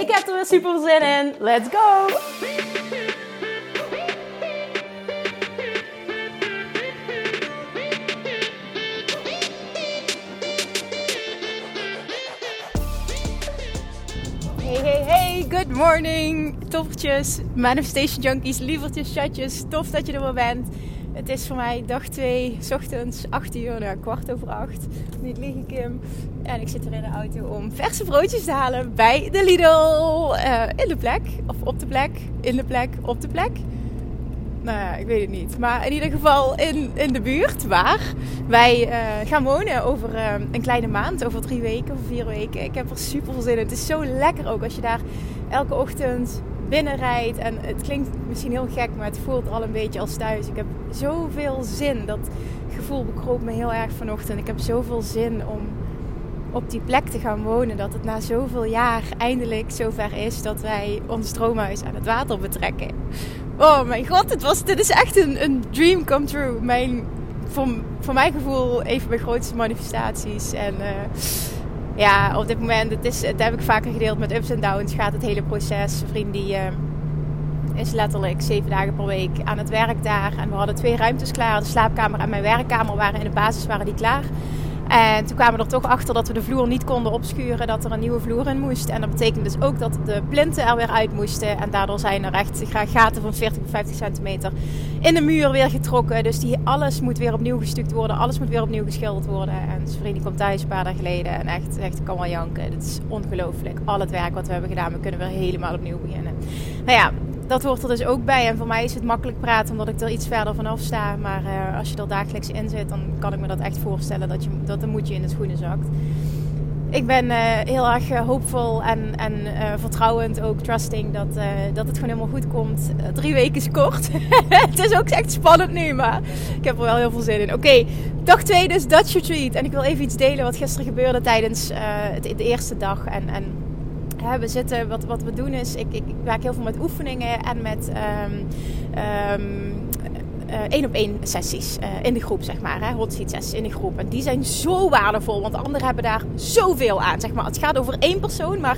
Ik heb er weer super zin in. Let's go! Hey, hey, hey, good morning, toffertjes, manifestation junkies, lievertjes, chatjes. Tof dat je er weer bent. Het is voor mij dag 2, ochtends, 8 uur, nou, kwart over 8. Niet liegen, Kim. En ik zit er in de auto om verse broodjes te halen bij de Lidl. Uh, in de plek, of op de plek, in de plek, op de plek. Nou ja, ik weet het niet. Maar in ieder geval in, in de buurt waar wij uh, gaan wonen over uh, een kleine maand, over drie weken of vier weken. Ik heb er super veel zin in. Het is zo lekker ook als je daar elke ochtend binnenrijdt. En het klinkt misschien heel gek, maar het voelt al een beetje als thuis. Ik heb zoveel zin. Dat gevoel bekroop me heel erg vanochtend. Ik heb zoveel zin om op die plek te gaan wonen. Dat het na zoveel jaar eindelijk zover is dat wij ons droomhuis aan het water betrekken. Oh mijn god, het was, dit is echt een, een dream come true. Mijn, voor, voor mijn gevoel een van mijn grootste manifestaties. En uh, ja, op dit moment, het, is, het heb ik vaker gedeeld met ups en downs, gaat het hele proces. Vriend die uh, is letterlijk zeven dagen per week aan het werk daar. En we hadden twee ruimtes klaar. De slaapkamer en mijn werkkamer waren in de basis waren die klaar. En toen kwamen we er toch achter dat we de vloer niet konden opschuren, dat er een nieuwe vloer in moest. En dat betekent dus ook dat de plinten er weer uit moesten. En daardoor zijn er echt gaten van 40 of 50 centimeter in de muur weer getrokken. Dus die, alles moet weer opnieuw gestuukt worden, alles moet weer opnieuw geschilderd worden. En vriend komt thuis een paar dagen geleden en echt, echt kan wel janken. Het is ongelooflijk. Al het werk wat we hebben gedaan, we kunnen weer helemaal opnieuw beginnen. Nou ja, dat hoort er dus ook bij. En voor mij is het makkelijk praten omdat ik er iets verder vanaf sta. Maar uh, als je er dagelijks in zit, dan kan ik me dat echt voorstellen dat, je, dat een moedje in de schoenen zakt. Ik ben uh, heel erg uh, hoopvol en, en vertrouwend, ook trusting, dat, dat het gewoon helemaal goed komt. drie weken is kort. het is ook echt spannend nu, maar ik heb er wel heel veel zin in. Oké, dag 2 dus Dutch Retreat. En ik wil even iets delen wat gisteren gebeurde tijdens de eerste dag. En, en we zitten, wat, wat we doen is, ik, ik, ik werk heel veel met oefeningen en met één op één sessies uh, in de groep, zeg maar. Hè, hot seat sessies in de groep. En die zijn zo waardevol, want anderen hebben daar zoveel aan, zeg maar. Het gaat over één persoon, maar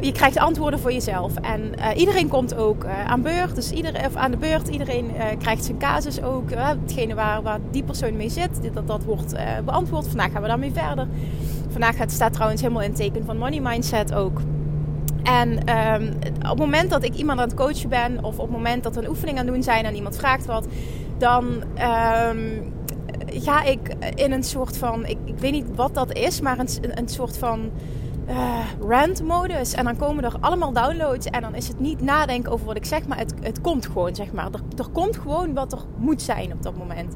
je krijgt antwoorden voor jezelf. En uh, iedereen komt ook aan beurt, dus iedereen, of aan de beurt. Iedereen krijgt zijn casus ook. hetgene waar, die persoon mee zit, dat, dat wordt beantwoord. Vandaag gaan we daarmee verder. Vandaag gaat, staat trouwens helemaal in teken van money mindset ook. En um, op het moment dat ik iemand aan het coachen ben, of op het moment dat we een oefening aan het doen zijn en iemand vraagt wat, dan um, ga ik in een soort van, ik, weet niet wat dat is, maar een, een soort van uh, rant modus. En dan komen er allemaal downloads en dan is het niet nadenken over wat ik zeg, maar het, het komt gewoon, zeg maar. Er, er komt gewoon wat er moet zijn op dat moment.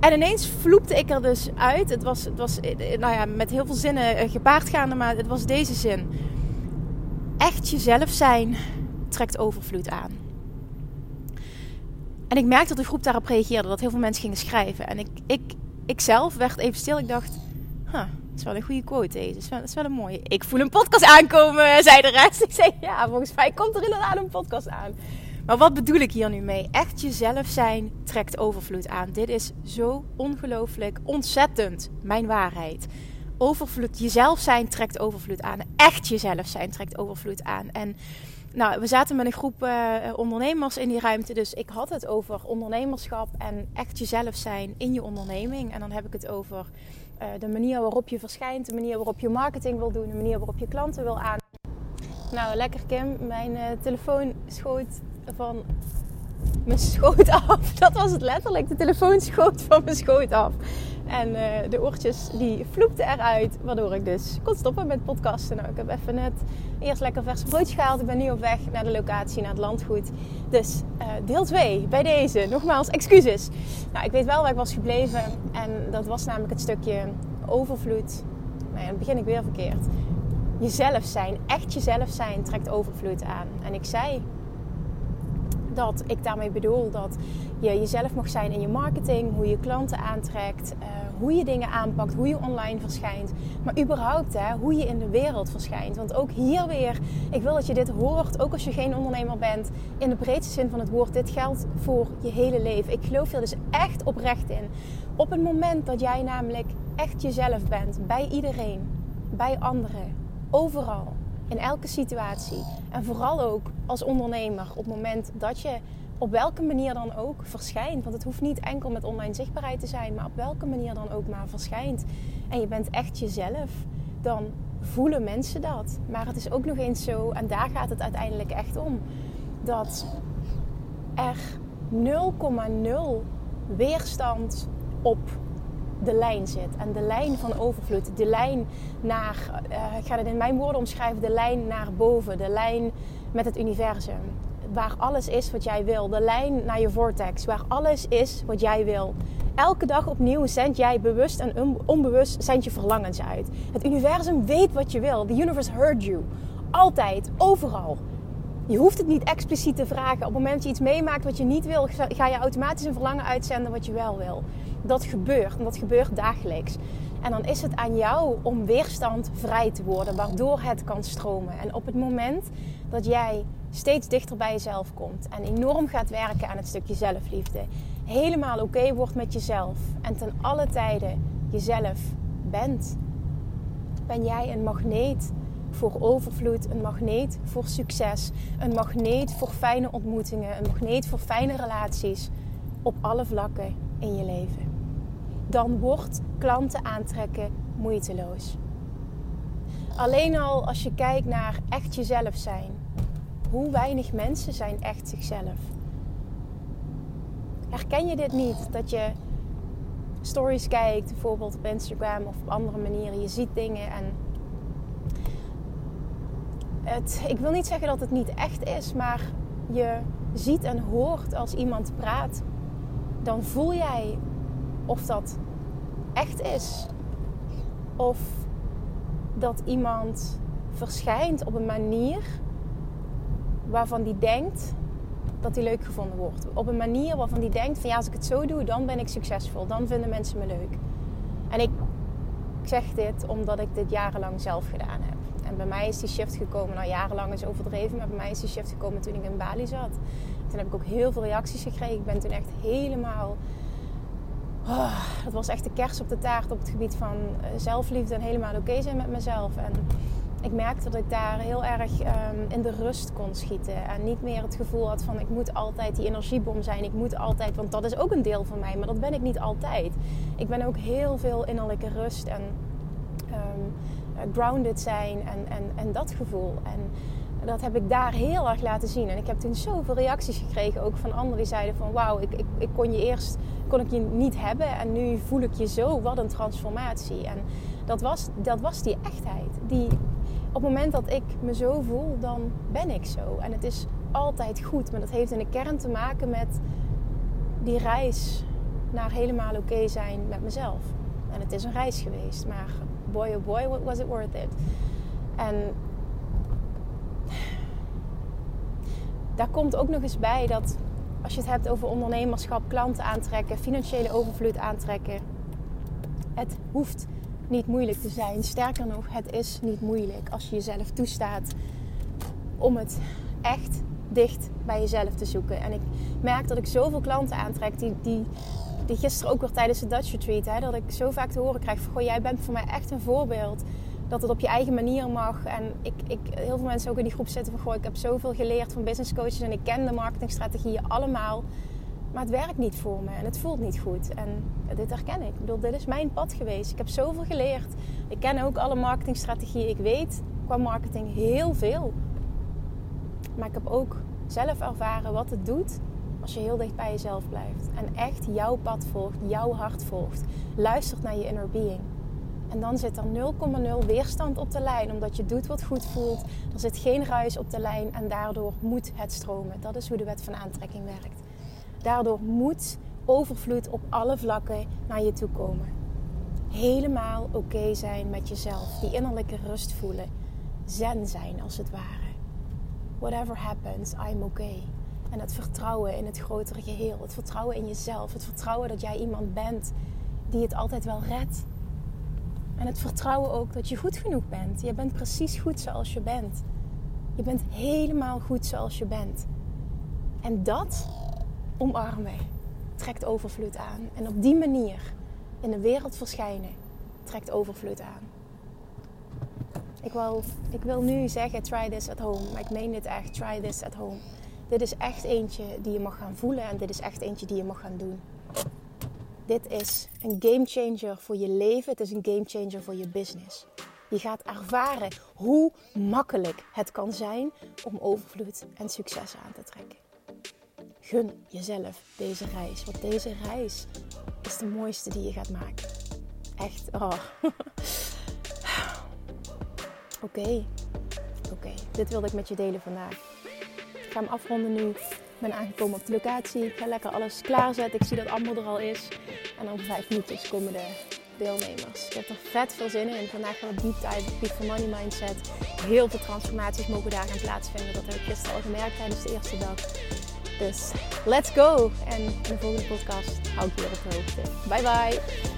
En ineens vloepte ik er dus uit. Het was, het was nou ja, met heel veel zinnen eh, gepaard gaande, maar het was deze zin echt jezelf zijn trekt overvloed aan. En ik merkte dat de groep daarop reageerde, dat heel veel mensen gingen schrijven. En ik, ik, ik zelf werd even stil. Ik dacht, huh, dat is wel een goede quote deze. Dat is, wel, dat is wel een mooie. Ik voel een podcast aankomen, zei de rest. Ik zei, ja, volgens mij komt er inderdaad een podcast aan. Maar wat bedoel ik hier nu mee? Echt jezelf zijn trekt overvloed aan. Dit is zo ongelooflijk, ontzettend mijn waarheid overvloed, jezelf zijn trekt overvloed aan. Echt jezelf zijn trekt overvloed aan. En nou, we zaten met een groep uh, ondernemers in die ruimte. Dus ik had het over ondernemerschap en echt jezelf zijn in je onderneming. En dan heb ik het over uh, de manier waarop je verschijnt, de manier waarop je marketing wil doen, de manier waarop je klanten wil aan. Nou, lekker Kim. Mijn uh, telefoon schoot van mijn schoot af. Dat was het letterlijk. De telefoon schoot van mijn schoot af. En uh, de oortjes die vloepten eruit, waardoor ik dus kon stoppen met podcasten. Nou, ik heb even net eerst lekker vers broodje gehaald. Ik ben nu op weg naar de locatie, naar het landgoed. Dus uh, deel 2 bij deze. Nogmaals, excuses. Nou, ik weet wel waar ik was gebleven. En dat was namelijk het stukje overvloed. Nou dan begin ik weer verkeerd. jezelf zijn, echt jezelf zijn, trekt overvloed aan. En ik zei dat ik daarmee bedoel dat je jezelf mag zijn in je marketing, hoe je klanten aantrekt, uh, hoe je dingen aanpakt, hoe je online verschijnt, maar überhaupt hè, hoe je in de wereld verschijnt. Want ook hier weer, ik wil dat je dit hoort, ook als je geen ondernemer bent, in de breedste zin van het woord. Dit geldt voor je hele leven. Ik geloof er dus echt oprecht in. Op het moment dat jij namelijk echt jezelf bent, bij iedereen, bij anderen, overal, in elke situatie. En vooral ook als ondernemer, op het moment dat je op welke manier dan ook verschijnt. Want het hoeft niet enkel met online zichtbaarheid te zijn, maar op welke manier dan ook maar verschijnt. En je bent echt jezelf, dan voelen mensen dat. Maar het is ook nog eens zo, en daar gaat het uiteindelijk echt om, dat er 0,0 weerstand op de lijn zit. En de lijn van overvloed. De lijn naar, uh, ik ga het in mijn woorden omschrijven, de lijn naar boven. De lijn met het universum. Waar alles is wat jij wil. De lijn naar je vortex. Waar alles is wat jij wil. Elke dag opnieuw zend jij bewust en onbewust zend je verlangens uit. Het universum weet wat je wil. The universe heard you. Altijd, overal. Je hoeft het niet expliciet te vragen. Op het moment dat je iets meemaakt wat je niet wil, ga je automatisch een verlangen uitzenden wat je wel wil. Dat gebeurt en dat gebeurt dagelijks. En dan is het aan jou om weerstand vrij te worden, waardoor het kan stromen. En op het moment dat jij steeds dichter bij jezelf komt en enorm gaat werken aan het stukje zelfliefde, helemaal oké wordt met jezelf en ten alle tijden jezelf bent, ben jij een magneet voor overvloed, een magneet voor succes, een magneet voor fijne ontmoetingen, een magneet voor fijne relaties op alle vlakken in je leven. Dan wordt klanten aantrekken moeiteloos. Alleen al als je kijkt naar echt jezelf zijn. Hoe weinig mensen zijn echt zichzelf. Herken je dit niet? Dat je stories kijkt, bijvoorbeeld op Instagram of op andere manieren. Je ziet dingen en ik wil niet zeggen dat het niet echt is, maar je ziet en hoort als iemand praat, dan voel jij of dat echt is. Of dat iemand verschijnt op een manier waarvan die denkt dat hij leuk gevonden wordt. Op een manier waarvan die denkt van ja, als ik het zo doe, dan ben ik succesvol. Dan vinden mensen me leuk. En ik zeg dit omdat ik dit jarenlang zelf gedaan heb. En bij mij is die shift gekomen, nou jarenlang is overdreven, maar bij mij is die shift gekomen toen ik in Bali zat. Toen heb ik ook heel veel reacties gekregen. Ik ben toen echt helemaal. Oh, dat was echt de kers op de taart op het gebied van eh, zelfliefde en helemaal oké zijn met mezelf. En ik merkte dat ik daar heel erg ehm, in de rust kon schieten. En niet meer het gevoel had van ik moet altijd die energiebom zijn. Ik moet altijd, want dat is ook een deel van mij, maar dat ben ik niet altijd. Ik ben ook heel veel innerlijke rust en um, grounded zijn en, en, en dat gevoel. En dat heb ik daar heel erg laten zien. En ik heb toen zoveel reacties gekregen, ook van anderen die zeiden van wauw, ik, ik, ik kon je eerst kon ik je niet hebben en nu voel ik je zo. Wat een transformatie. En dat was, dat was die echtheid. Die, op het moment dat ik me zo voel, dan ben ik zo. En het is altijd goed. Maar dat heeft in de kern te maken met die reis naar helemaal oké zijn met mezelf. En het is een reis geweest. Maar boy oh boy, was it worth it? En daar komt ook nog eens bij dat als je het hebt over ondernemerschap, klanten aantrekken, financiële overvloed aantrekken. Het hoeft niet moeilijk te zijn. Sterker nog, het is niet moeilijk als je jezelf toestaat om het echt dicht bij jezelf te zoeken. En ik merk dat ik zoveel klanten aantrek die, die, die gisteren ook weer tijdens de Dutch Retreat, hè, dat ik zo vaak te horen krijg van, goh, jij bent voor mij echt een voorbeeld. Dat het op je eigen manier mag. En ik, ik, heel veel mensen ook in die groep zitten van, goh, ik heb zoveel geleerd van business coaches en ik ken de marketingstrategieën allemaal. Maar het werkt niet voor me en het voelt niet goed. En dit herken ik. Ik bedoel, dit is mijn pad geweest. Ik heb zoveel geleerd. Ik ken ook alle marketingstrategieën. Ik weet qua marketing heel veel. Maar ik heb ook zelf ervaren wat het doet als je heel dicht bij jezelf blijft. En echt jouw pad volgt, jouw hart volgt. Luistert naar je inner being. En dan zit er 0,0 weerstand op de lijn, omdat je doet wat goed voelt. Er zit geen ruis op de lijn en daardoor moet het stromen. Dat is hoe de wet van aantrekking werkt. Daardoor moet overvloed op alle vlakken naar je toe komen. Helemaal oké zijn met jezelf. Die innerlijke rust voelen. zen zijn als het ware. Whatever happens, I'm okay. En het vertrouwen in het grotere geheel. Het vertrouwen in jezelf. Het vertrouwen dat jij iemand bent die het altijd wel redt. En het vertrouwen ook dat je goed genoeg bent. Je bent precies goed zoals je bent. Je bent helemaal goed zoals je bent. En dat omarmen trekt overvloed aan. En op die manier in de wereld verschijnen trekt overvloed aan. Ik wil, ik wil nu zeggen try this at home, maar ik meen dit echt, try this at home. Dit is echt eentje die je mag gaan voelen en dit is echt eentje die je mag gaan doen. Dit is een game changer voor je leven, het is een game changer voor je business. Je gaat ervaren hoe makkelijk het kan zijn om overvloed en succes aan te trekken. Gun jezelf deze reis, want deze reis is de mooiste die je gaat maken. Echt, oh. Oké, oké. Dit wilde ik met je delen vandaag. Ga hem afronden nu. Ik ben aangekomen op de locatie. Ik ga lekker alles klaarzetten. Ik zie dat allemaal er al is. En over vijf minuutjes komen de deelnemers. Ik heb er vet veel zin in. Vandaag gaan we deep dive op Peak Money Mindset. Heel veel transformaties mogen daar gaan plaatsvinden. Dat heb ik gisteren al gemerkt tijdens de eerste dag. Dus let's go! En in de volgende podcast hou ik je op de hoogte. Bye bye!